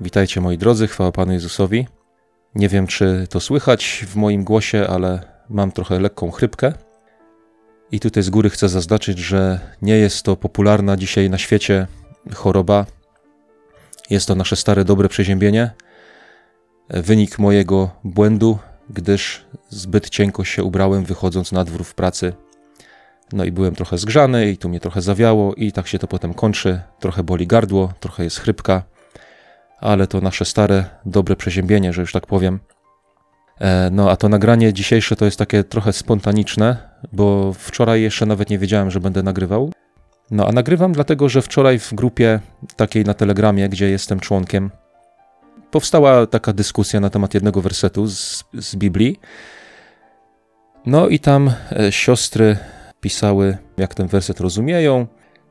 Witajcie moi drodzy, chwała Panu Jezusowi. Nie wiem, czy to słychać w moim głosie, ale mam trochę lekką chrypkę. I tutaj z góry chcę zaznaczyć, że nie jest to popularna dzisiaj na świecie choroba. Jest to nasze stare, dobre przeziębienie. Wynik mojego błędu, gdyż zbyt cienko się ubrałem, wychodząc na dwór w pracy. No i byłem trochę zgrzany, i tu mnie trochę zawiało, i tak się to potem kończy. Trochę boli gardło, trochę jest chrypka ale to nasze stare, dobre przeziębienie, że już tak powiem. E, no a to nagranie dzisiejsze to jest takie trochę spontaniczne, bo wczoraj jeszcze nawet nie wiedziałem, że będę nagrywał. No a nagrywam dlatego, że wczoraj w grupie takiej na Telegramie, gdzie jestem członkiem, powstała taka dyskusja na temat jednego wersetu z, z Biblii. No i tam e, siostry pisały, jak ten werset rozumieją,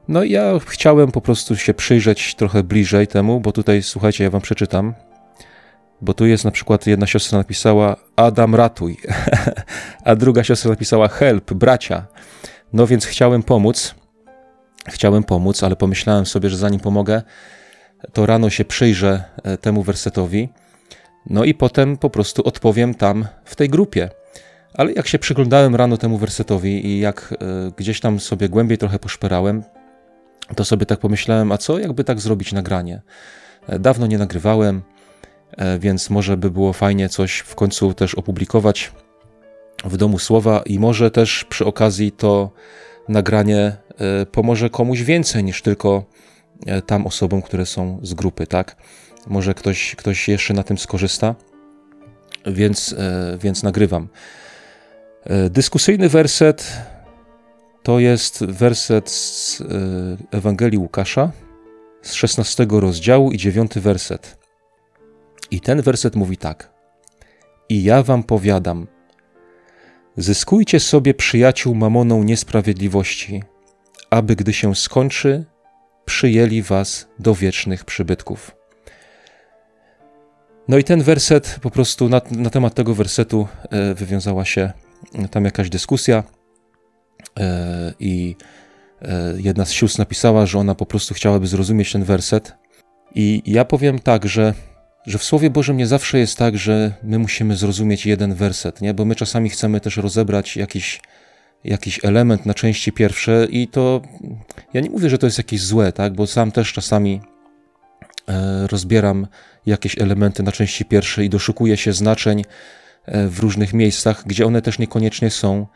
no i ja chciałem po prostu się przyjrzeć trochę bliżej temu, bo tutaj, słuchajcie, ja wam przeczytam, bo tu jest na przykład jedna siostra napisała Adam ratuj, a druga siostra napisała help, bracia. No więc chciałem pomóc, chciałem pomóc, ale pomyślałem sobie, że zanim pomogę, to rano się przyjrzę e, temu wersetowi, no i potem po prostu odpowiem tam w tej grupie. Ale jak się przyglądałem rano temu wersetowi i jak y, gdzieś tam sobie głębiej trochę poszperałem, to sobie tak pomyślałem, a co jakby tak zrobić nagranie? E, dawno nie nagrywałem, e, więc może by było fajnie coś w końcu też opublikować w Domu Słowa i może też przy okazji to nagranie e, pomoże komuś więcej niż tylko tam osobom, które są z grupy, tak? Może ktoś, ktoś jeszcze na tym skorzysta, więc, więc nagrywam. Dyskusyjny werset to jest werset z e, Ewangelii Łukasza z 16 rozdziału i 9 werset. I ten werset mówi tak: I ja wam powiadam, zyskujcie sobie przyjaciół mamoną niesprawiedliwości, aby gdy się skończy, przyjęli was do wiecznych przybytków. No i ten werset, po prostu na, na temat tego wersetu e, wywiązała się tam jakaś dyskusja. E, I e, jedna z sióstr napisała, że ona po prostu chciałaby zrozumieć ten werset. I ja powiem tak, że, że w Słowie Bożym nie zawsze jest tak, że my musimy zrozumieć jeden werset, nie? bo my czasami chcemy też rozebrać jakiś, jakiś element na części pierwsze i to ja nie mówię, że to jest jakieś złe, tak? bo sam też czasami e, rozbieram jakieś elementy na części pierwsze i doszukuję się znaczeń w różnych miejscach, gdzie one też niekoniecznie są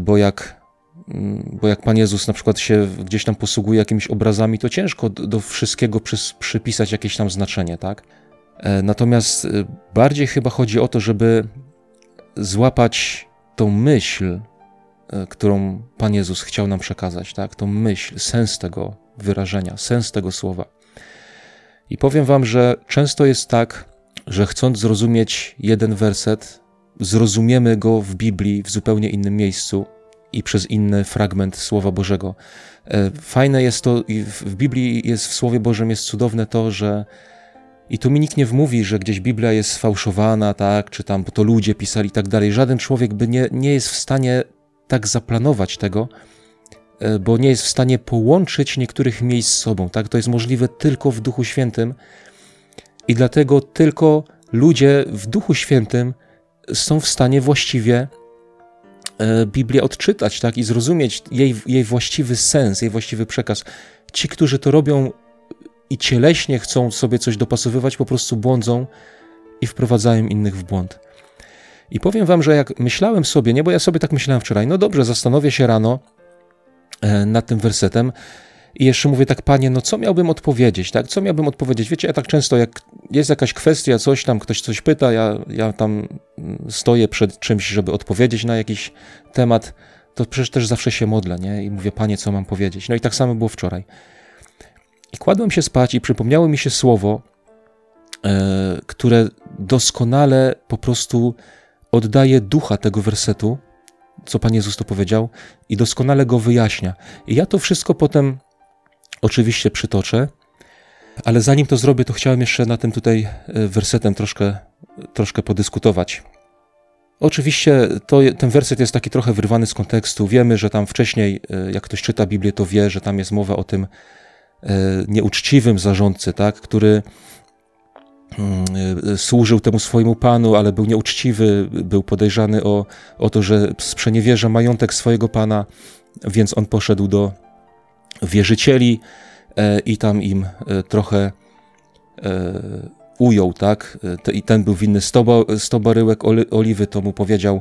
bo jak, mm, bo jak Pan Jezus na przykład się gdzieś tam posługuje jakimiś obrazami, to ciężko do wszystkiego przypisać jakieś tam znaczenie, tak? E, natomiast e, bardziej chyba chodzi o to, żeby złapać tą myśl, którą Pan Jezus chciał nam przekazać, tak? Tą myśl, sens tego wyrażenia, sens tego słowa. I powiem Wam, że często jest tak, że chcąc zrozumieć jeden werset, zrozumiemy go w Biblii w zupełnie innym miejscu i przez inny fragment Słowa Bożego. E, fajne jest to, w Biblii jest, w Słowie Bożym jest cudowne to, że i tu mi nikt nie wmówi, że gdzieś Biblia jest sfałszowana, tak, czy tam, bo to ludzie pisali i tak dalej. Żaden człowiek by nie, nie jest w stanie tak zaplanować tego, e, bo nie jest w stanie połączyć niektórych miejsc z sobą, tak. To jest możliwe tylko w Duchu Świętym i dlatego tylko ludzie w Duchu Świętym są w stanie właściwie e, Biblię odczytać tak, i zrozumieć jej, jej właściwy sens, jej właściwy przekaz. Ci, którzy to robią i cieleśnie chcą sobie coś dopasowywać, po prostu błądzą i wprowadzają innych w błąd. I powiem wam, że jak myślałem sobie, nie, bo ja sobie tak myślałem wczoraj, no dobrze, zastanowię się rano e, nad tym wersetem, i jeszcze mówię tak, panie, no co miałbym odpowiedzieć, tak? Co miałbym odpowiedzieć? Wiecie, ja tak często, jak jest jakaś kwestia, coś tam, ktoś coś pyta, ja, ja tam stoję przed czymś, żeby odpowiedzieć na jakiś temat, to przecież też zawsze się modlę, nie? I mówię, panie, co mam powiedzieć? No i tak samo było wczoraj. I kładłem się spać i przypomniało mi się słowo, e, które doskonale po prostu oddaje ducha tego wersetu, co Pan Jezus to powiedział, i doskonale go wyjaśnia. I ja to wszystko potem oczywiście przytoczę, ale zanim to zrobię, to chciałem jeszcze na tym tutaj e, wersetem troszkę, troszkę podyskutować. Oczywiście to, ten werset jest taki trochę wyrwany z kontekstu. Wiemy, że tam wcześniej, e, jak ktoś czyta Biblię, to wie, że tam jest mowa o tym, nieuczciwym zarządcy, tak, który mm, służył temu swojemu panu, ale był nieuczciwy, był podejrzany o, o to, że sprzeniewierza majątek swojego pana, więc on poszedł do wierzycieli i tam im trochę ujął, tak? I ten był winny 100, 100 baryłek oliwy, to mu powiedział,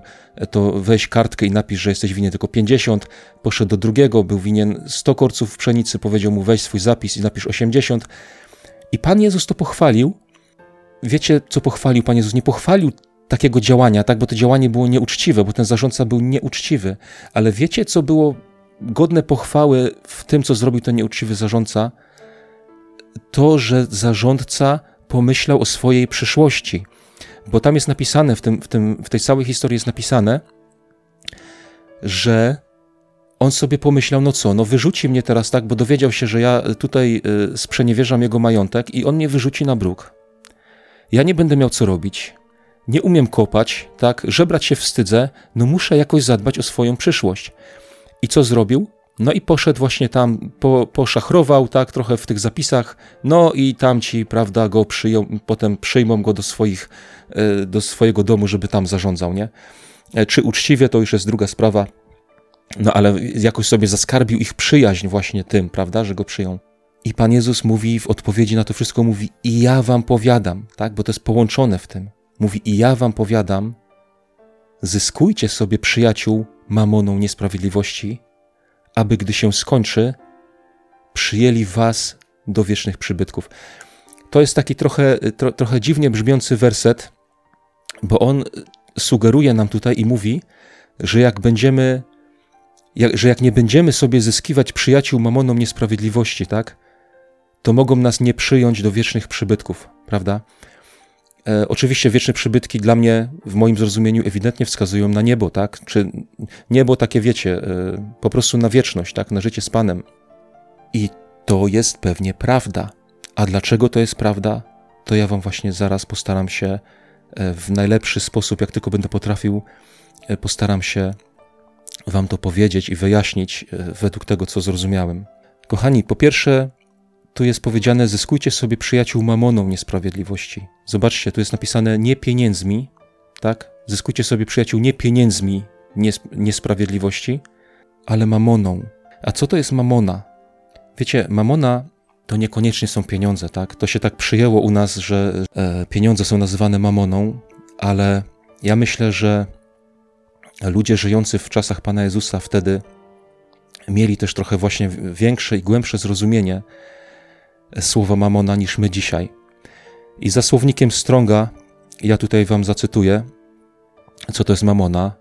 to weź kartkę i napisz, że jesteś winien tylko 50. Poszedł do drugiego, był winien 100 korców pszenicy, powiedział mu weź swój zapis i napisz 80. I Pan Jezus to pochwalił. Wiecie, co pochwalił Pan Jezus? Nie pochwalił takiego działania, tak? Bo to działanie było nieuczciwe, bo ten zarządca był nieuczciwy. Ale wiecie, co było godne pochwały w tym, co zrobił ten nieuczciwy zarządca? To, że zarządca pomyślał o swojej przyszłości. Bo tam jest napisane, w, tym, w, tym, w tej całej historii jest napisane, że on sobie pomyślał, no co, no wyrzuci mnie teraz tak, bo dowiedział się, że ja tutaj y, sprzeniewierzam jego majątek i on mnie wyrzuci na bruk. Ja nie będę miał co robić, nie umiem kopać, tak, żebrać się wstydzę, no muszę jakoś zadbać o swoją przyszłość. I co zrobił? No i poszedł właśnie tam, po, poszachrował, tak, trochę w tych zapisach, no i tam ci, prawda, go przyjął, potem przyjmą go do swoich, e, do swojego domu, żeby tam zarządzał, nie? E, czy uczciwie, to już jest druga sprawa, no ale jakoś sobie zaskarbił ich przyjaźń właśnie tym, prawda, że go przyjął. I Pan Jezus mówi w odpowiedzi na to wszystko, mówi i ja wam powiadam, tak, bo to jest połączone w tym. Mówi i ja wam powiadam, zyskujcie sobie przyjaciół mamoną niesprawiedliwości, aby gdy się skończy, przyjęli was do wiecznych przybytków. To jest taki trochę, tro, trochę dziwnie brzmiący werset, bo on sugeruje nam tutaj i mówi, że jak będziemy, jak, że jak nie będziemy sobie zyskiwać przyjaciół mamoną niesprawiedliwości, tak, to mogą nas nie przyjąć do wiecznych przybytków, prawda? E, oczywiście wieczne przybytki dla mnie, w moim zrozumieniu, ewidentnie wskazują na niebo, tak? Czy niebo takie, wiecie, e, po prostu na wieczność, tak? Na życie z Panem. I to jest pewnie prawda. A dlaczego to jest prawda? To ja Wam właśnie zaraz postaram się e, w najlepszy sposób, jak tylko będę potrafił, e, postaram się Wam to powiedzieć i wyjaśnić e, według tego, co zrozumiałem. Kochani, po pierwsze, tu jest powiedziane: zyskujcie sobie przyjaciół mamoną niesprawiedliwości. Zobaczcie, tu jest napisane nie pieniędzmi, tak? Zyskujcie sobie przyjaciół nie pieniędzmi nies niesprawiedliwości, ale mamoną. A co to jest mamona? Wiecie, mamona to niekoniecznie są pieniądze, tak? To się tak przyjęło u nas, że e, pieniądze są nazywane mamoną, ale ja myślę, że ludzie żyjący w czasach Pana Jezusa wtedy mieli też trochę właśnie większe i głębsze zrozumienie słowa mamona niż my dzisiaj. I za słownikiem Stronga, ja tutaj wam zacytuję, co to jest mamona.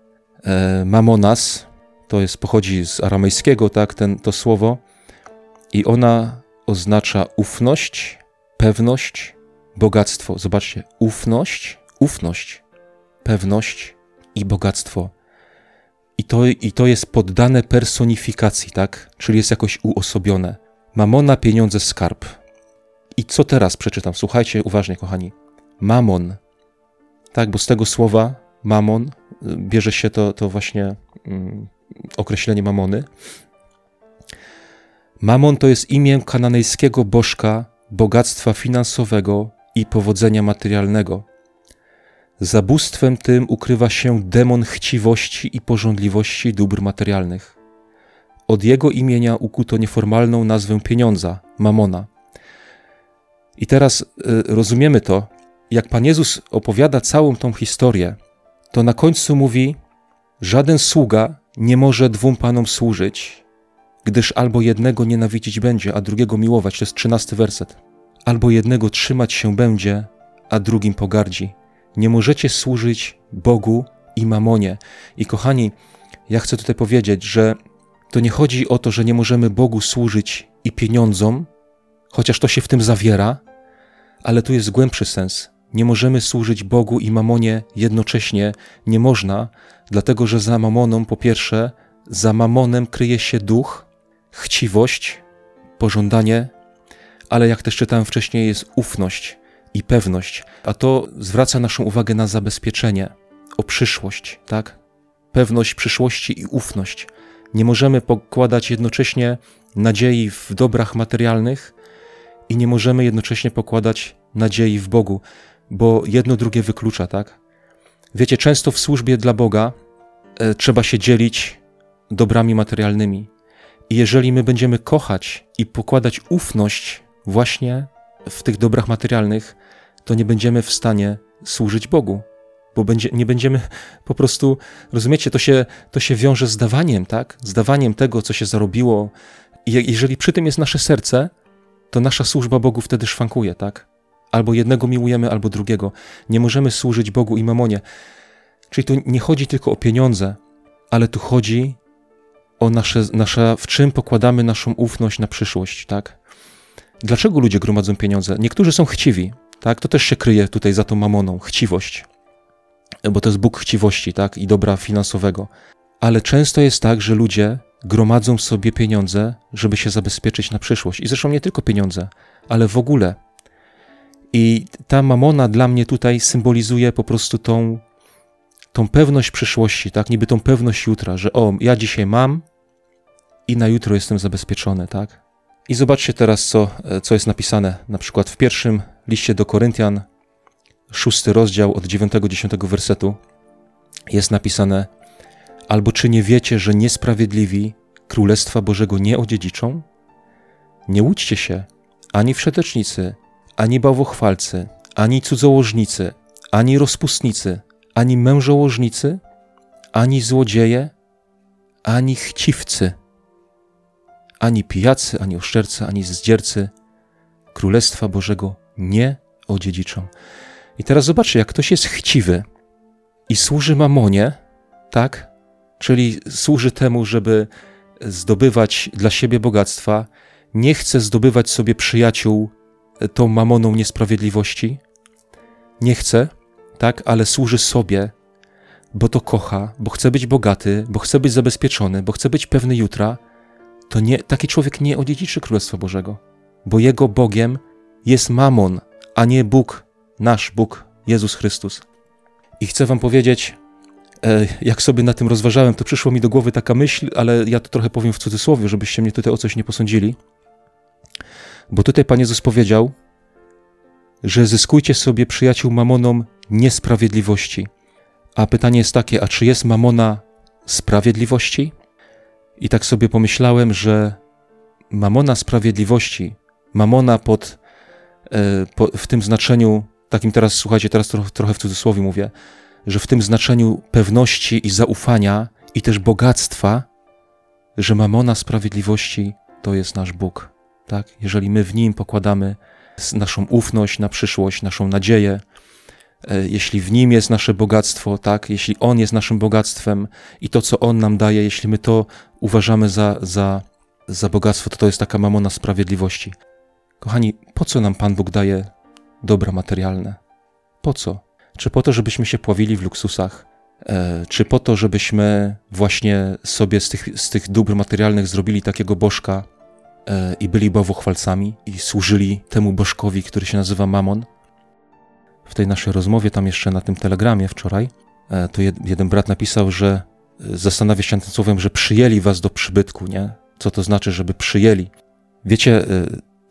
E, mamonas to jest, pochodzi z aramejskiego, tak, ten, to słowo, i ona oznacza ufność, pewność, bogactwo. Zobaczcie, ufność, ufność, pewność i bogactwo. I to, I to jest poddane personifikacji, tak? Czyli jest jakoś uosobione. Mamona, pieniądze, skarb. I co teraz przeczytam? Słuchajcie uważnie, kochani. Mamon. Tak, bo z tego słowa mamon y, bierze się to, to właśnie mm, określenie mamony. Mamon to jest imię kananejskiego bożka bogactwa finansowego i powodzenia materialnego. Zabóstwem tym ukrywa się demon chciwości i pożądliwości dóbr materialnych. Od jego imienia ukuto nieformalną nazwę pieniądza, mamona. I teraz y, rozumiemy to, jak Pan Jezus opowiada całą tą historię, to na końcu mówi: Żaden sługa nie może dwóm panom służyć, gdyż albo jednego nienawidzić będzie, a drugiego miłować. To jest trzynasty werset. Albo jednego trzymać się będzie, a drugim pogardzi. Nie możecie służyć Bogu i mamonie. I kochani, ja chcę tutaj powiedzieć, że to nie chodzi o to, że nie możemy Bogu służyć i pieniądzom, chociaż to się w tym zawiera, ale tu jest głębszy sens. Nie możemy służyć Bogu i mamonie jednocześnie, nie można, dlatego że za mamoną, po pierwsze, za mamonem kryje się duch, chciwość, pożądanie, ale jak też czytałem wcześniej, jest ufność i pewność, a to zwraca naszą uwagę na zabezpieczenie, o przyszłość, tak? Pewność przyszłości i ufność. Nie możemy pokładać jednocześnie nadziei w dobrach materialnych i nie możemy jednocześnie pokładać nadziei w Bogu, bo jedno drugie wyklucza, tak? Wiecie, często w służbie dla Boga e, trzeba się dzielić dobrami materialnymi. I jeżeli my będziemy kochać i pokładać ufność właśnie w tych dobrach materialnych, to nie będziemy w stanie służyć Bogu, bo będzie, nie będziemy po prostu, rozumiecie, to się, to się wiąże z dawaniem, tak? Z dawaniem tego, co się zarobiło. I jeżeli przy tym jest nasze serce, to nasza służba Bogu wtedy szwankuje, tak? Albo jednego miłujemy, albo drugiego. Nie możemy służyć Bogu i mamonie. Czyli tu nie chodzi tylko o pieniądze, ale tu chodzi o nasze, nasze, w czym pokładamy naszą ufność na przyszłość, tak? Dlaczego ludzie gromadzą pieniądze? Niektórzy są chciwi, tak? To też się kryje tutaj za tą mamoną, chciwość. Bo to jest Bóg chciwości, tak? I dobra finansowego. Ale często jest tak, że ludzie gromadzą sobie pieniądze, żeby się zabezpieczyć na przyszłość. I zresztą nie tylko pieniądze, ale w ogóle. I ta mamona dla mnie tutaj symbolizuje po prostu tą, tą pewność przyszłości, tak? Niby tą pewność jutra, że o, ja dzisiaj mam i na jutro jestem zabezpieczony, tak? I zobaczcie teraz, co, co jest napisane na przykład w pierwszym liście do Koryntian, szósty rozdział od 9-10 wersetu. Jest napisane: Albo czy nie wiecie, że niesprawiedliwi Królestwa Bożego nie odziedziczą? Nie łudźcie się, ani wszetecznicy, ani bałwochwalcy, ani cudzołożnicy, ani rozpustnicy, ani mężołożnicy, ani złodzieje, ani chciwcy, ani pijacy, ani oszczercy, ani zdziercy Królestwa Bożego nie odziedziczą. I teraz zobaczcie, jak ktoś jest chciwy i służy mamonie, tak? Czyli służy temu, żeby zdobywać dla siebie bogactwa, nie chce zdobywać sobie przyjaciół tą mamoną niesprawiedliwości, nie chce, tak, ale służy sobie, bo to kocha, bo chce być bogaty, bo chce być zabezpieczony, bo chce być pewny jutra, to nie, taki człowiek nie odziedziczy Królestwa Bożego, bo jego Bogiem jest mamon, a nie Bóg, nasz Bóg, Jezus Chrystus. I chcę Wam powiedzieć, e, jak sobie na tym rozważałem, to przyszło mi do głowy taka myśl, ale ja to trochę powiem w cudzysłowie, żebyście mnie tutaj o coś nie posądzili. Bo tutaj Pan Jezus powiedział, że zyskujcie sobie przyjaciół mamoną niesprawiedliwości. A pytanie jest takie, a czy jest mamona sprawiedliwości? I tak sobie pomyślałem, że mamona sprawiedliwości, mamona pod, e, po, w tym znaczeniu, takim teraz, słuchajcie, teraz trochę w cudzysłowie mówię, że w tym znaczeniu pewności i zaufania i też bogactwa, że mamona sprawiedliwości to jest nasz Bóg. Tak? Jeżeli my w nim pokładamy naszą ufność na przyszłość, naszą nadzieję, e, jeśli w nim jest nasze bogactwo, tak, jeśli on jest naszym bogactwem i to, co on nam daje, jeśli my to uważamy za, za, za bogactwo, to to jest taka mamona sprawiedliwości. Kochani, po co nam Pan Bóg daje dobra materialne? Po co? Czy po to, żebyśmy się pławili w luksusach? E, czy po to, żebyśmy właśnie sobie z tych, z tych dóbr materialnych zrobili takiego bożka e, i byli bałwochwalcami i służyli temu bożkowi, który się nazywa Mamon? W tej naszej rozmowie, tam jeszcze na tym telegramie wczoraj, e, to jed, jeden brat napisał, że zastanawia się nad tym słowem, że przyjęli was do przybytku, nie? Co to znaczy, żeby przyjęli? Wiecie,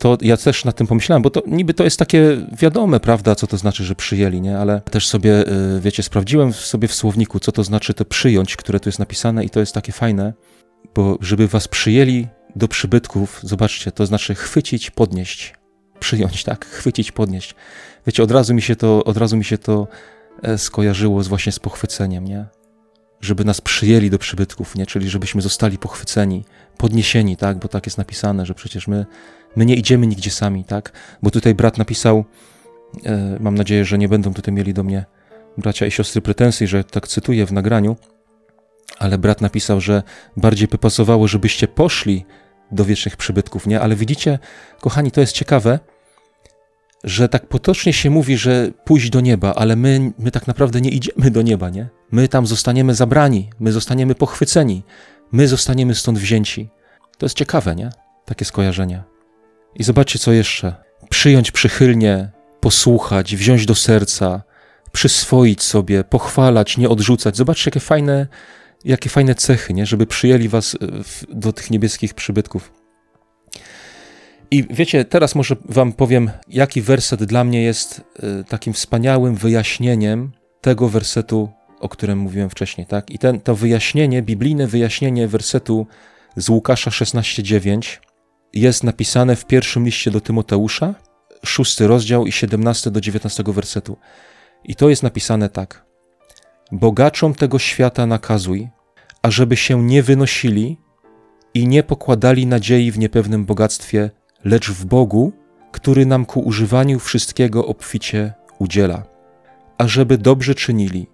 to ja też nad tym pomyślałem, bo to niby to jest takie wiadome, prawda, co to znaczy, że przyjęli, nie? Ale też sobie, y, wiecie, sprawdziłem sobie w słowniku, co to znaczy to przyjąć, które tu jest napisane i to jest takie fajne, bo żeby was przyjęli do przybytków, zobaczcie, to znaczy chwycić, podnieść. Przyjąć, tak? Chwycić, podnieść. Wiecie, od razu mi się to, od razu mi się to e, skojarzyło z właśnie z pochwyceniem, nie? Żeby nas przyjęli do przybytków, nie? Czyli żebyśmy zostali pochwyceni, podniesieni, tak? Bo tak jest napisane, że przecież my My nie idziemy nigdzie sami, tak? Bo tutaj brat napisał, e, mam nadzieję, że nie będą tutaj mieli do mnie bracia i siostry pretensji, że tak cytuję w nagraniu, ale brat napisał, że bardziej by pasowało, żebyście poszli do wiecznych przybytków, nie? Ale widzicie, kochani, to jest ciekawe, że tak potocznie się mówi, że pójść do nieba, ale my, my tak naprawdę nie idziemy do nieba, nie? My tam zostaniemy zabrani, my zostaniemy pochwyceni, my zostaniemy stąd wzięci. To jest ciekawe, nie? Takie skojarzenie. I zobaczcie, co jeszcze. Przyjąć przychylnie, posłuchać, wziąć do serca, przyswoić sobie, pochwalać, nie odrzucać. Zobaczcie, jakie fajne, jakie fajne cechy, nie? żeby przyjęli was e, do tych niebieskich przybytków. I wiecie, teraz może wam powiem, jaki werset dla mnie jest y, takim wspaniałym wyjaśnieniem tego wersetu, o którym mówiłem wcześniej, tak? I ten, to wyjaśnienie, biblijne wyjaśnienie wersetu z Łukasza 16:9 jest napisane w pierwszym liście do Tymoteusza, szósty rozdział i 17 do 19 wersetu. I to jest napisane tak: Bogaczom tego świata nakazuj, ażeby się nie wynosili i nie pokładali nadziei w niepewnym bogactwie, lecz w Bogu, który nam ku używaniu wszystkiego obficie udziela, ażeby dobrze czynili,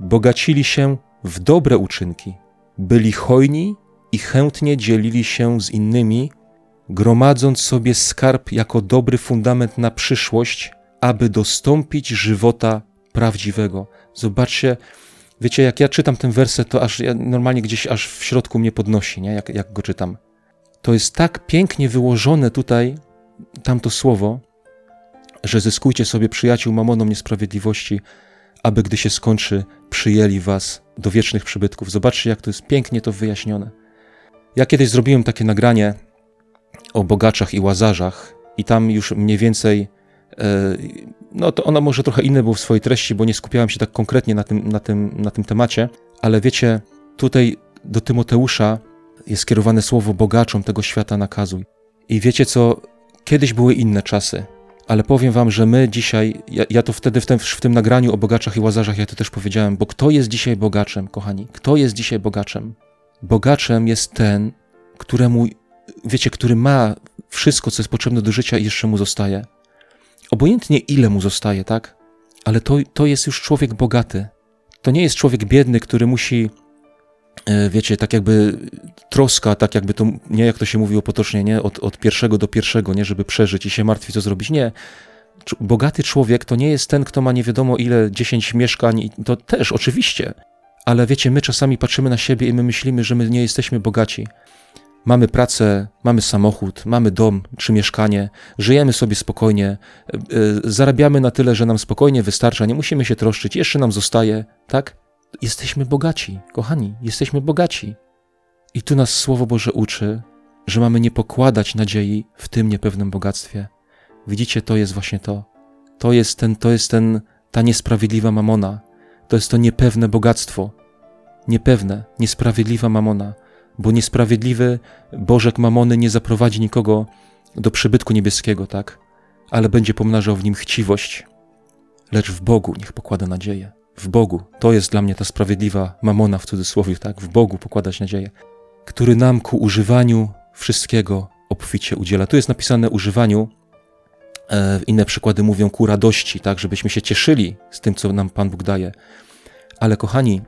bogacili się w dobre uczynki, byli hojni i chętnie dzielili się z innymi, gromadząc sobie skarb jako dobry fundament na przyszłość, aby dostąpić żywota prawdziwego. Zobaczcie, wiecie, jak ja czytam ten werset, to aż ja normalnie gdzieś aż w środku mnie podnosi, nie? Jak, jak go czytam. To jest tak pięknie wyłożone tutaj, tamto słowo, że zyskujcie sobie przyjaciół mamoną niesprawiedliwości, aby gdy się skończy, przyjęli was do wiecznych przybytków. Zobaczcie, jak to jest pięknie to wyjaśnione. Ja kiedyś zrobiłem takie nagranie o bogaczach i łazarzach, i tam już mniej więcej, e, no to ono może trochę inne było w swojej treści, bo nie skupiałem się tak konkretnie na tym, na tym, na tym temacie, ale wiecie, tutaj do Tymoteusza jest skierowane słowo bogaczom tego świata nakazuj. I wiecie co, kiedyś były inne czasy, ale powiem wam, że my dzisiaj, ja, ja to wtedy w tym, w tym nagraniu o bogaczach i łazarzach, ja to też powiedziałem, bo kto jest dzisiaj bogaczem, kochani? Kto jest dzisiaj bogaczem? Bogaczem jest ten, któremu, wiecie, który ma wszystko, co jest potrzebne do życia i jeszcze mu zostaje. Obojętnie ile mu zostaje, tak? Ale to, to jest już człowiek bogaty. To nie jest człowiek biedny, który musi, e, wiecie, tak jakby troska, tak jakby to, nie jak to się mówiło potocznie, nie? Od, od pierwszego do pierwszego, nie? Żeby przeżyć i się martwi, co zrobić. Nie. Bogaty człowiek to nie jest ten, kto ma nie wiadomo ile, dziesięć mieszkań, to też oczywiście. Ale wiecie, my czasami patrzymy na siebie i my myślimy, że my nie jesteśmy bogaci. Mamy pracę, mamy samochód, mamy dom czy mieszkanie, żyjemy sobie spokojnie, e, e, zarabiamy na tyle, że nam spokojnie wystarcza, nie musimy się troszczyć, jeszcze nam zostaje, tak? Jesteśmy bogaci, kochani, jesteśmy bogaci. I tu nas Słowo Boże uczy, że mamy nie pokładać nadziei w tym niepewnym bogactwie. Widzicie, to jest właśnie to. To jest ten, to jest ten, ta niesprawiedliwa mamona. To jest to niepewne bogactwo. Niepewne, niesprawiedliwa mamona bo niesprawiedliwy Bożek Mamony nie zaprowadzi nikogo do przybytku niebieskiego, tak? Ale będzie pomnażał w nim chciwość. Lecz w Bogu niech pokłada nadzieję. W Bogu. To jest dla mnie ta sprawiedliwa mamona w cudzysłowie, tak? W Bogu pokładać nadzieję. Który nam ku używaniu wszystkiego obficie udziela. Tu jest napisane używaniu. E, inne przykłady mówią ku radości, tak? Żebyśmy się cieszyli z tym, co nam Pan Bóg daje. Ale kochani,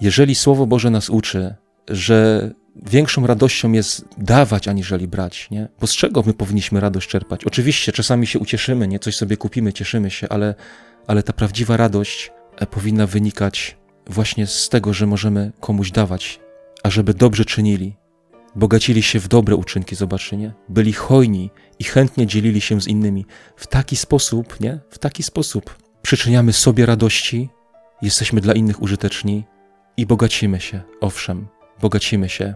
jeżeli Słowo Boże nas uczy, że większą radością jest dawać, aniżeli brać, nie? Bo z czego my powinniśmy radość czerpać? Oczywiście czasami się ucieszymy, nie? Coś sobie kupimy, cieszymy się, ale, ale ta prawdziwa radość e, powinna wynikać właśnie z tego, że możemy komuś dawać, a żeby dobrze czynili, bogacili się w dobre uczynki, zobaczcie, nie? Byli hojni i chętnie dzielili się z innymi. W taki sposób, nie? W taki sposób przyczyniamy sobie radości, jesteśmy dla innych użyteczni i bogacimy się, owszem, bogacimy się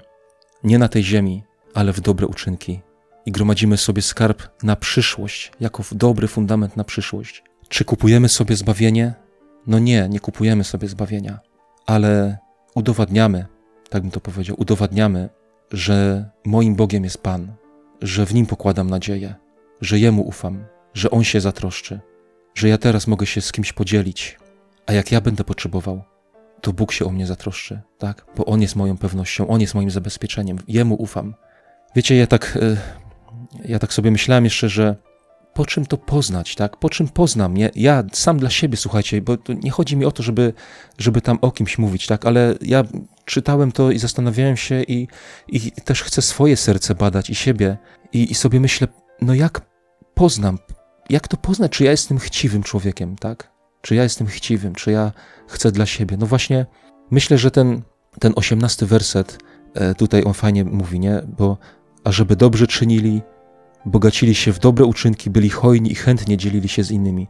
nie na tej ziemi, ale w dobre uczynki i gromadzimy sobie skarb na przyszłość, jako dobry fundament na przyszłość. Czy kupujemy sobie zbawienie? No nie, nie kupujemy sobie zbawienia, ale udowadniamy, tak bym to powiedział, udowadniamy, że moim Bogiem jest Pan, że w Nim pokładam nadzieję, że Jemu ufam, że On się zatroszczy, że ja teraz mogę się z kimś podzielić, a jak ja będę potrzebował, to Bóg się o mnie zatroszczy, tak? Bo On jest moją pewnością, On jest moim zabezpieczeniem, Jemu ufam. Wiecie, ja tak, e, ja tak sobie myślałem jeszcze, że po czym to poznać, tak? Po czym poznam? Nie? Ja sam dla siebie, słuchajcie, bo nie chodzi mi o to, żeby, żeby tam o kimś mówić, tak? Ale ja czytałem to i zastanawiałem się i, i też chcę swoje serce badać i siebie i, i sobie myślę, no jak poznam, jak to poznać, czy ja jestem chciwym człowiekiem, tak? Czy ja jestem chciwym, czy ja chcę dla siebie? No właśnie, myślę, że ten, ten osiemnasty werset e, tutaj on fajnie mówi, nie? Bo ażeby dobrze czynili, bogacili się w dobre uczynki, byli hojni i chętnie dzielili się z innymi.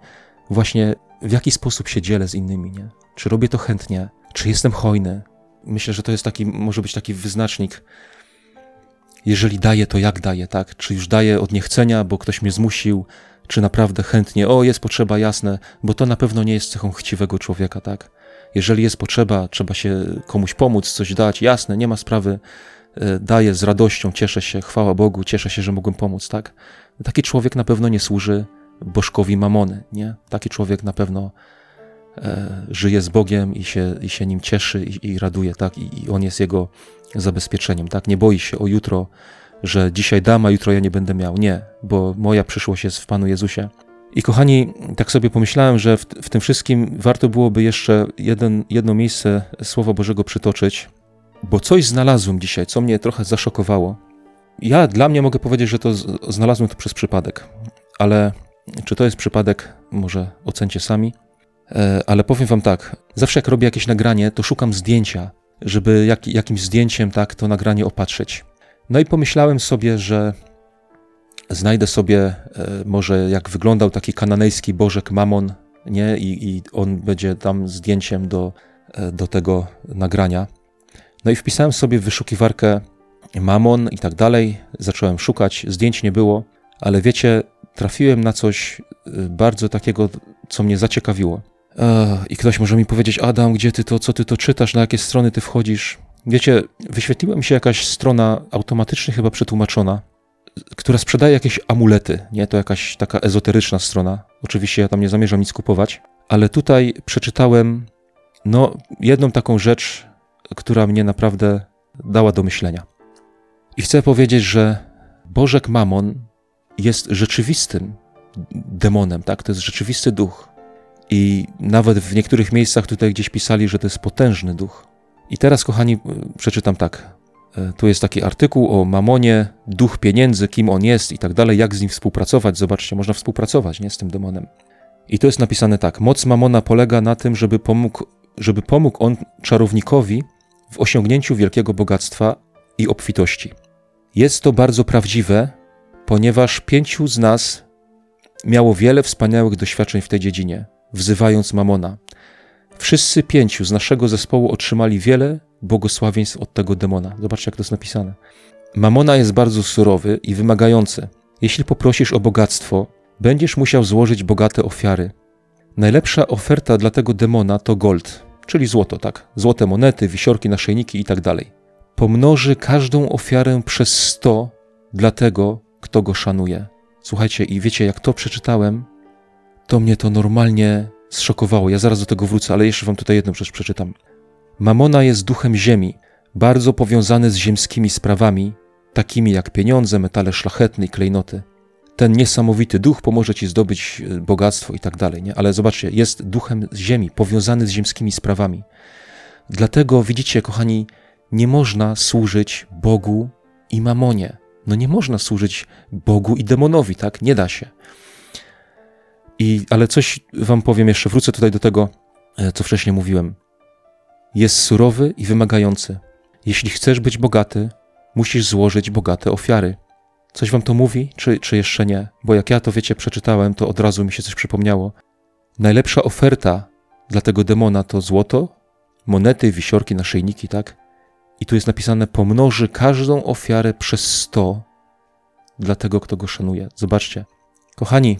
Właśnie w jaki sposób się dzielę z innymi, nie? Czy robię to chętnie? Czy jestem hojny? Myślę, że to jest taki, może być taki wyznacznik Jeżeli daję, to jak daję, tak? Czy już daję od niechcenia, bo ktoś mnie zmusił, czy naprawdę chętnie, o, jest potrzeba, jasne, bo to na pewno nie jest cechą chciwego człowieka, tak? Jeżeli jest potrzeba, trzeba się komuś pomóc, coś dać, jasne, nie ma sprawy, e, daję z radością, cieszę się, chwała Bogu, cieszę się, że mogłem pomóc, tak? Taki człowiek na pewno nie służy bożkowi mamony, nie? Taki człowiek na pewno e, żyje z Bogiem i się, i się nim cieszy i, i raduje, tak? I, I on jest jego zabezpieczeniem, tak? Nie boi się o jutro, że dzisiaj dam, a jutro ja nie będę miał. Nie, bo moja przyszłość jest w Panu Jezusie. I kochani, tak sobie pomyślałem, że w, w tym wszystkim warto byłoby jeszcze jeden, jedno miejsce Słowa Bożego przytoczyć, bo coś znalazłem dzisiaj, co mnie trochę zaszokowało. Ja dla mnie mogę powiedzieć, że to znalazłem to przez przypadek, ale czy to jest przypadek, może ocencie sami. E, ale powiem wam tak, zawsze jak robię jakieś nagranie, to szukam zdjęcia, żeby jak, jakimś zdjęciem tak to nagranie opatrzyć. No i pomyślałem sobie, że znajdę sobie e, może jak wyglądał taki kananejski bożek Mamon, nie? I, I, on będzie tam zdjęciem do, e, do tego nagrania. No i wpisałem sobie w wyszukiwarkę Mamon i tak dalej. Zacząłem szukać, zdjęć nie było, ale wiecie, trafiłem na coś e, bardzo takiego, co mnie zaciekawiło. I ktoś może mi powiedzieć, Adam, gdzie ty to, co ty to czytasz, na jakie strony ty wchodzisz? Wiecie, wyświetliła mi się jakaś strona automatycznie chyba przetłumaczona, która sprzedaje jakieś amulety, nie? To jakaś taka ezoteryczna strona. Oczywiście ja tam nie zamierzam nic kupować, ale tutaj przeczytałem, no, jedną taką rzecz, która mnie naprawdę dała do myślenia. I chcę powiedzieć, że Bożek Mamon jest rzeczywistym demonem, tak? To jest rzeczywisty duch. I nawet w niektórych miejscach tutaj gdzieś pisali, że to jest potężny duch. I teraz, kochani, przeczytam tak. E, tu jest taki artykuł o mamonie, duch pieniędzy, kim on jest i tak dalej, jak z nim współpracować. Zobaczcie, można współpracować nie, z tym demonem. I to jest napisane tak. Moc mamona polega na tym, żeby pomógł, żeby pomógł on czarownikowi w osiągnięciu wielkiego bogactwa i obfitości. Jest to bardzo prawdziwe, ponieważ pięciu z nas miało wiele wspaniałych doświadczeń w tej dziedzinie, wzywając mamona. Wszyscy pięciu z naszego zespołu otrzymali wiele błogosławieństw od tego demona. Zobaczcie, jak to jest napisane. Mamona jest bardzo surowy i wymagający. Jeśli poprosisz o bogactwo, będziesz musiał złożyć bogate ofiary. Najlepsza oferta dla tego demona to gold, czyli złoto, tak? Złote monety, wisiorki, naszyjniki i tak. Pomnoży każdą ofiarę przez sto dla tego, kto go szanuje. Słuchajcie, i wiecie, jak to przeczytałem, to mnie to normalnie zszokowało. Ja zaraz do tego wrócę, ale jeszcze wam tutaj jedną rzecz przeczytam. Mamona jest duchem ziemi, bardzo powiązany z ziemskimi sprawami, takimi jak pieniądze, metale szlachetne i klejnoty. Ten niesamowity duch pomoże ci zdobyć e, bogactwo i tak dalej, nie? Ale zobaczcie, jest duchem ziemi, powiązany z ziemskimi sprawami. Dlatego widzicie, kochani, nie można służyć Bogu i mamonie. No nie można służyć Bogu i demonowi, tak? Nie da się. I, ale coś wam powiem jeszcze, wrócę tutaj do tego, e, co wcześniej mówiłem. Jest surowy i wymagający. Jeśli chcesz być bogaty, musisz złożyć bogate ofiary. Coś wam to mówi, czy, czy jeszcze nie? Bo jak ja to wiecie, przeczytałem, to od razu mi się coś przypomniało. Najlepsza oferta dla tego demona to złoto, monety, wisiorki, naszyjniki, tak? I tu jest napisane: pomnoży każdą ofiarę przez sto dla tego, kto go szanuje. Zobaczcie. Kochani,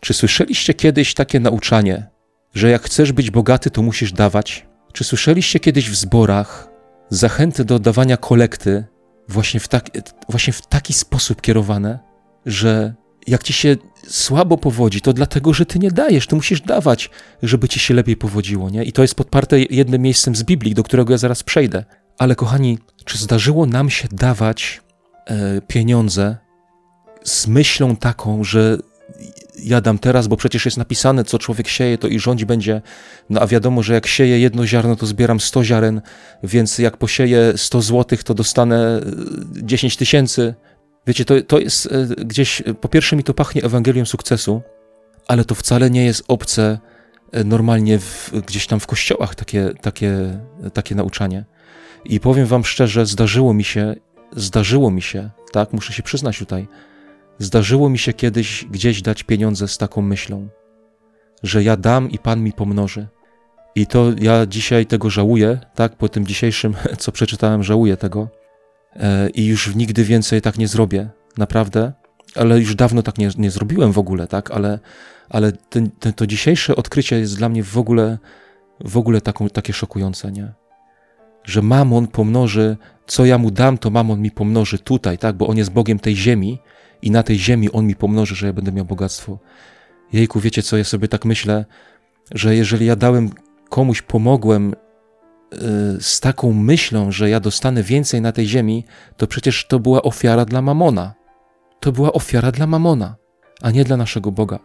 czy słyszeliście kiedyś takie nauczanie, że jak chcesz być bogaty, to musisz dawać? Czy słyszeliście kiedyś w zborach zachęty do dawania kolekty właśnie w, tak, właśnie w taki sposób kierowane, że jak ci się słabo powodzi, to dlatego, że ty nie dajesz, ty musisz dawać, żeby ci się lepiej powodziło, nie? I to jest podparte jednym miejscem z Biblii, do którego ja zaraz przejdę. Ale kochani, czy zdarzyło nam się dawać e, pieniądze z myślą taką, że ja dam teraz, bo przecież jest napisane, co człowiek sieje, to i rządzi będzie. No a wiadomo, że jak sieje jedno ziarno, to zbieram 100 ziaren, więc jak posieję 100 złotych, to dostanę 10 e, tysięcy. Wiecie, to, to jest e, gdzieś, po pierwsze mi to pachnie Ewangelią sukcesu, ale to wcale nie jest obce e, normalnie w, gdzieś tam w kościołach takie, takie, takie nauczanie. I powiem wam szczerze, zdarzyło mi się, zdarzyło mi się, tak, muszę się przyznać tutaj, Zdarzyło mi się kiedyś gdzieś dać pieniądze z taką myślą, że ja dam i Pan mi pomnoży. I to ja dzisiaj tego żałuję, tak? Po tym dzisiejszym, co przeczytałem, żałuję tego, e, i już nigdy więcej tak nie zrobię, naprawdę, ale już dawno tak nie, nie zrobiłem w ogóle, tak, ale, ale ten, ten, to dzisiejsze odkrycie jest dla mnie w ogóle, w ogóle taką, takie szokujące, nie? Że mamon pomnoży, co ja mu dam, to mamon mi pomnoży tutaj, tak, bo on jest Bogiem tej ziemi i na tej ziemi on mi pomnoży, że ja będę miał bogactwo. Jejku, wiecie co, ja sobie tak myślę, że jeżeli ja dałem komuś, pomogłem yy, z taką myślą, że ja dostanę więcej na tej ziemi, to przecież to była ofiara dla mamona. To była ofiara dla mamona, a nie dla naszego Boga.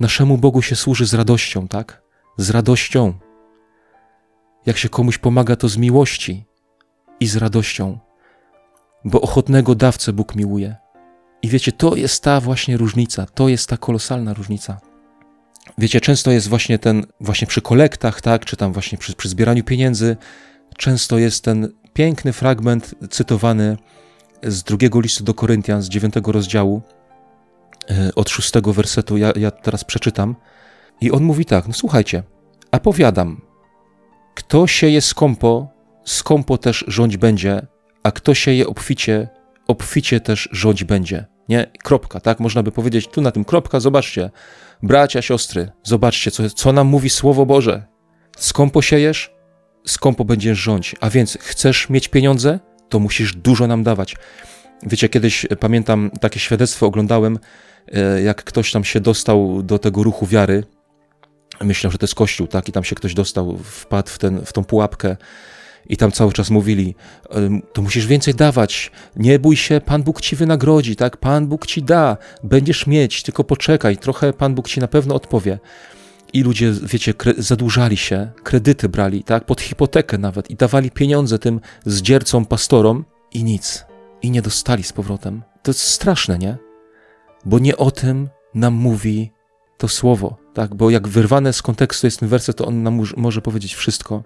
Naszemu Bogu się służy z radością, tak? Z radością. Jak się komuś pomaga, to z miłości i z radością, bo ochotnego dawcę Bóg miłuje. I wiecie, to jest ta właśnie różnica, to jest ta kolosalna różnica. Wiecie, często jest właśnie ten, właśnie przy kolektach, tak, czy tam właśnie przy, przy zbieraniu pieniędzy, często jest ten piękny fragment cytowany z drugiego listu do Koryntian, z dziewiątego rozdziału, e, od szóstego wersetu, ja, ja teraz przeczytam. I on mówi tak, no słuchajcie, a powiadam, kto sieje skąpo, skąpo też rządź będzie, a kto sieje obficie, obficie też rządź będzie. Nie, kropka, tak? Można by powiedzieć tu na tym kropka, zobaczcie, bracia, siostry, zobaczcie, co, co nam mówi Słowo Boże. Skąpo siejesz, skąpo będziesz rządź. A więc chcesz mieć pieniądze, to musisz dużo nam dawać. Wiecie, kiedyś pamiętam takie świadectwo oglądałem, e, jak ktoś tam się dostał do tego ruchu wiary. Myślę, że to jest kościół, tak? I tam się ktoś dostał, wpadł w, ten, w tą pułapkę i tam cały czas mówili, to musisz więcej dawać, nie bój się, Pan Bóg ci wynagrodzi, tak? Pan Bóg ci da, będziesz mieć, tylko poczekaj, trochę Pan Bóg ci na pewno odpowie. I ludzie, wiecie, zadłużali się, kredyty brali, tak? Pod hipotekę nawet i dawali pieniądze tym zdziercom, pastorom i nic. I nie dostali z powrotem. To jest straszne, nie? Bo nie o tym nam mówi to słowo, tak? Bo jak wyrwane z kontekstu jest ten werset, to on nam może powiedzieć wszystko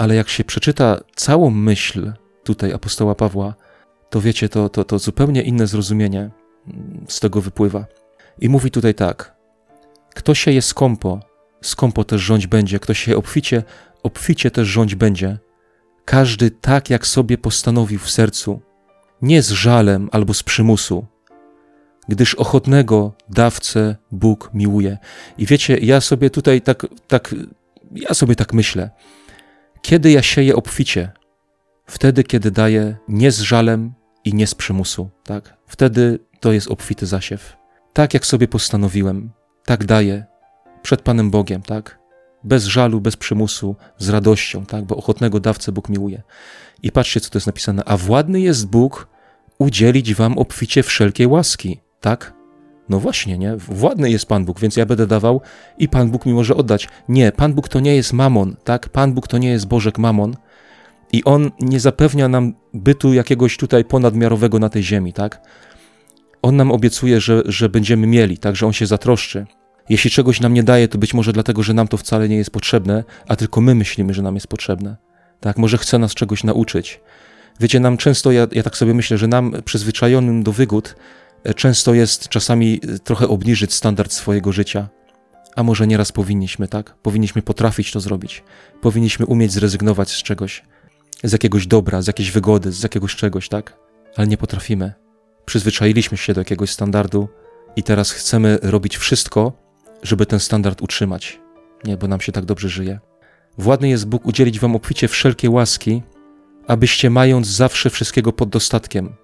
ale jak się przeczyta całą myśl tutaj apostoła Pawła, to wiecie, to, to, to zupełnie inne zrozumienie z tego wypływa. I mówi tutaj tak: Kto się je skąpo, skąpo też rządź będzie, kto się obficie, obficie też rządź będzie. Każdy tak, jak sobie postanowił w sercu, nie z żalem albo z przymusu, gdyż ochotnego dawcę Bóg miłuje. I wiecie, ja sobie tutaj tak, tak ja sobie tak myślę. Kiedy ja sieję obficie? Wtedy, kiedy daję nie z żalem i nie z przymusu, tak? Wtedy to jest obfity zasiew. Tak jak sobie postanowiłem, tak daję przed Panem Bogiem, tak? Bez żalu, bez przymusu, z radością, tak? Bo ochotnego dawcę Bóg miłuje. I patrzcie, co to jest napisane. A władny jest Bóg udzielić wam obficie wszelkiej łaski, tak? No właśnie, nie? Władny jest Pan Bóg, więc ja będę dawał i Pan Bóg mi może oddać. Nie, Pan Bóg to nie jest mamon, tak? Pan Bóg to nie jest Bożek mamon i On nie zapewnia nam bytu jakiegoś tutaj ponadmiarowego na tej ziemi, tak? On nam obiecuje, że, że będziemy mieli, tak? Że On się zatroszczy. Jeśli czegoś nam nie daje, to być może dlatego, że nam to wcale nie jest potrzebne, a tylko my myślimy, że nam jest potrzebne. Tak? Może chce nas czegoś nauczyć. Wiecie, nam często, ja, ja tak sobie myślę, że nam przyzwyczajonym do wygód, często jest czasami trochę obniżyć standard swojego życia. A może nieraz powinniśmy, tak? Powinniśmy potrafić to zrobić. Powinniśmy umieć zrezygnować z czegoś, z jakiegoś dobra, z jakiejś wygody, z jakiegoś czegoś, tak? Ale nie potrafimy. Przyzwyczailiśmy się do jakiegoś standardu i teraz chcemy robić wszystko, żeby ten standard utrzymać. Nie, bo nam się tak dobrze żyje. Władny jest Bóg udzielić wam obficie wszelkie łaski, abyście mając zawsze wszystkiego pod dostatkiem,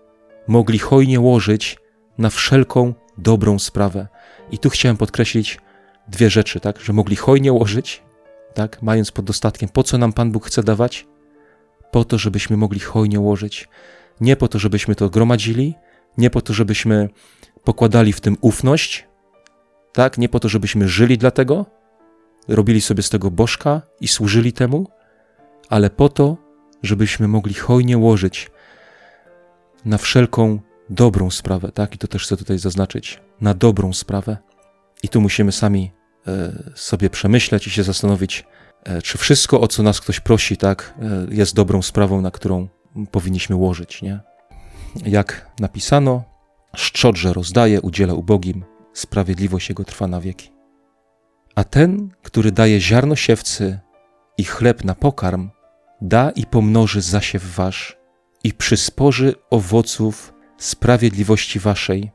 mogli hojnie łożyć na wszelką dobrą sprawę. I tu chciałem podkreślić dwie rzeczy, tak? Że mogli hojnie łożyć, tak? Mając pod dostatkiem. Po co nam Pan Bóg chce dawać? Po to, żebyśmy mogli hojnie łożyć. Nie po to, żebyśmy to gromadzili, nie po to, żebyśmy pokładali w tym ufność, tak? Nie po to, żebyśmy żyli dla tego, robili sobie z tego bożka i służyli temu, ale po to, żebyśmy mogli hojnie łożyć na wszelką dobrą sprawę, tak? I to też chcę tutaj zaznaczyć, na dobrą sprawę. I tu musimy sami e, sobie przemyśleć i się zastanowić, e, czy wszystko, o co nas ktoś prosi, tak, e, jest dobrą sprawą, na którą powinniśmy łożyć, nie? Jak napisano, szczodrze rozdaje, udziela ubogim, sprawiedliwość jego trwa na wieki. A ten, który daje ziarno siewcy i chleb na pokarm, da i pomnoży zasiew wasz i przysporzy owoców sprawiedliwości waszej,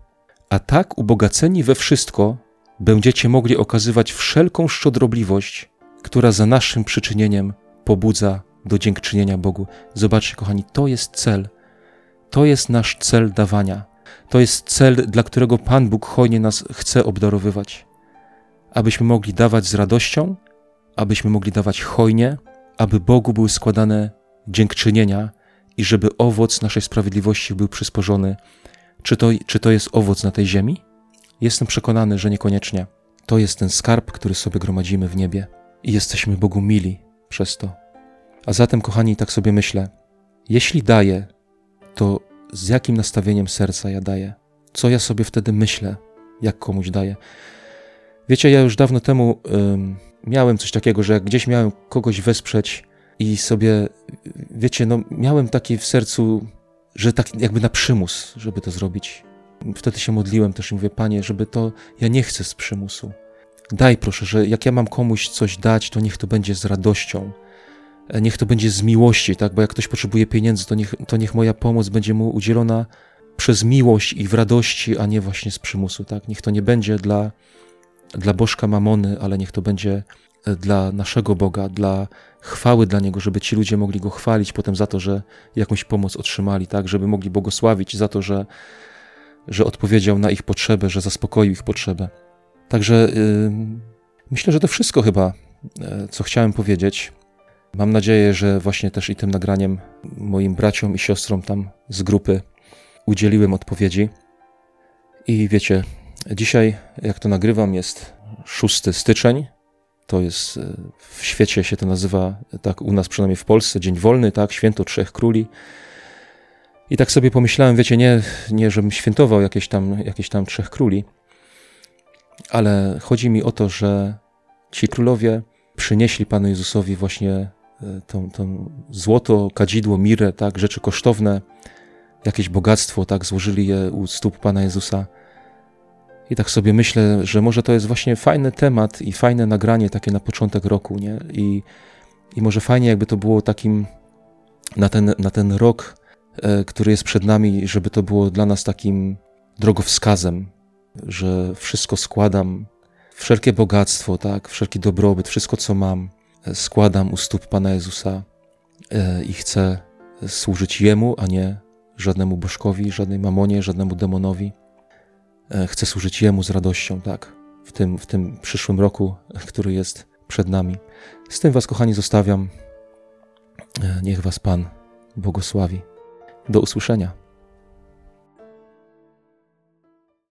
a tak ubogaceni we wszystko będziecie mogli okazywać wszelką szczodrobliwość, która za naszym przyczynieniem pobudza do dziękczynienia Bogu. Zobaczcie, kochani, to jest cel. To jest nasz cel dawania. To jest cel, dla którego Pan Bóg hojnie nas chce obdarowywać. Abyśmy mogli dawać z radością, abyśmy mogli dawać hojnie, aby Bogu były składane dziękczynienia i żeby owoc naszej sprawiedliwości był przysporzony. Czy to, czy to jest owoc na tej ziemi? Jestem przekonany, że niekoniecznie. To jest ten skarb, który sobie gromadzimy w niebie i jesteśmy Bogu mili przez to. A zatem, kochani, tak sobie myślę, jeśli daję, to z jakim nastawieniem serca ja daję? Co ja sobie wtedy myślę, jak komuś daję? Wiecie, ja już dawno temu miałem coś takiego, że jak gdzieś miałem kogoś wesprzeć i sobie, wiecie, no miałem taki w sercu, że tak jakby na przymus, żeby to zrobić. Wtedy się modliłem też i mówię, Panie, żeby to, ja nie chcę z przymusu. Daj proszę, że jak ja mam komuś coś dać, to niech to będzie z radością, e, niech to będzie z miłości, tak? Bo jak ktoś potrzebuje pieniędzy, to niech, to niech moja pomoc będzie mu udzielona przez miłość i w radości, a nie właśnie z przymusu, tak? Niech to nie będzie dla, dla bożka mamony, ale niech to będzie dla naszego Boga, dla chwały dla Niego, żeby ci ludzie mogli Go chwalić potem za to, że jakąś pomoc otrzymali, tak? Żeby mogli błogosławić za to, że, że odpowiedział na ich potrzebę, że zaspokoił ich potrzebę. Także yy, myślę, że to wszystko chyba, yy, co chciałem powiedzieć. Mam nadzieję, że właśnie też i tym nagraniem moim braciom i siostrom tam z grupy udzieliłem odpowiedzi. I wiecie, dzisiaj, jak to nagrywam, jest 6 styczeń. To jest y, w świecie się to nazywa, tak u nas przynajmniej w Polsce, Dzień Wolny, tak, Święto Trzech Króli. I tak sobie pomyślałem, wiecie, nie, nie żebym świętował jakieś tam, jakieś tam Trzech Króli, ale chodzi mi o to, że ci królowie przynieśli Panu Jezusowi właśnie to, to złoto, kadzidło, mirę, tak, rzeczy kosztowne, jakieś bogactwo, tak, złożyli je u stóp Pana Jezusa. I tak sobie myślę, że może to jest właśnie fajny temat i fajne nagranie takie na początek roku, nie? I, i może fajnie jakby to było takim na ten, na ten rok, e, który jest przed nami, żeby to było dla nas takim drogowskazem, że wszystko składam, wszelkie bogactwo, tak, wszelki dobrobyt, wszystko co mam, e, składam u stóp Pana Jezusa e, i chcę służyć Jemu, a nie żadnemu bożkowi, żadnej mamonie, żadnemu demonowi. E, chcę służyć Jemu z radością, tak, w tym, w tym przyszłym roku, który jest przed nami. Z tym Was, kochani, zostawiam. Niech Was Pan błogosławi. Do usłyszenia.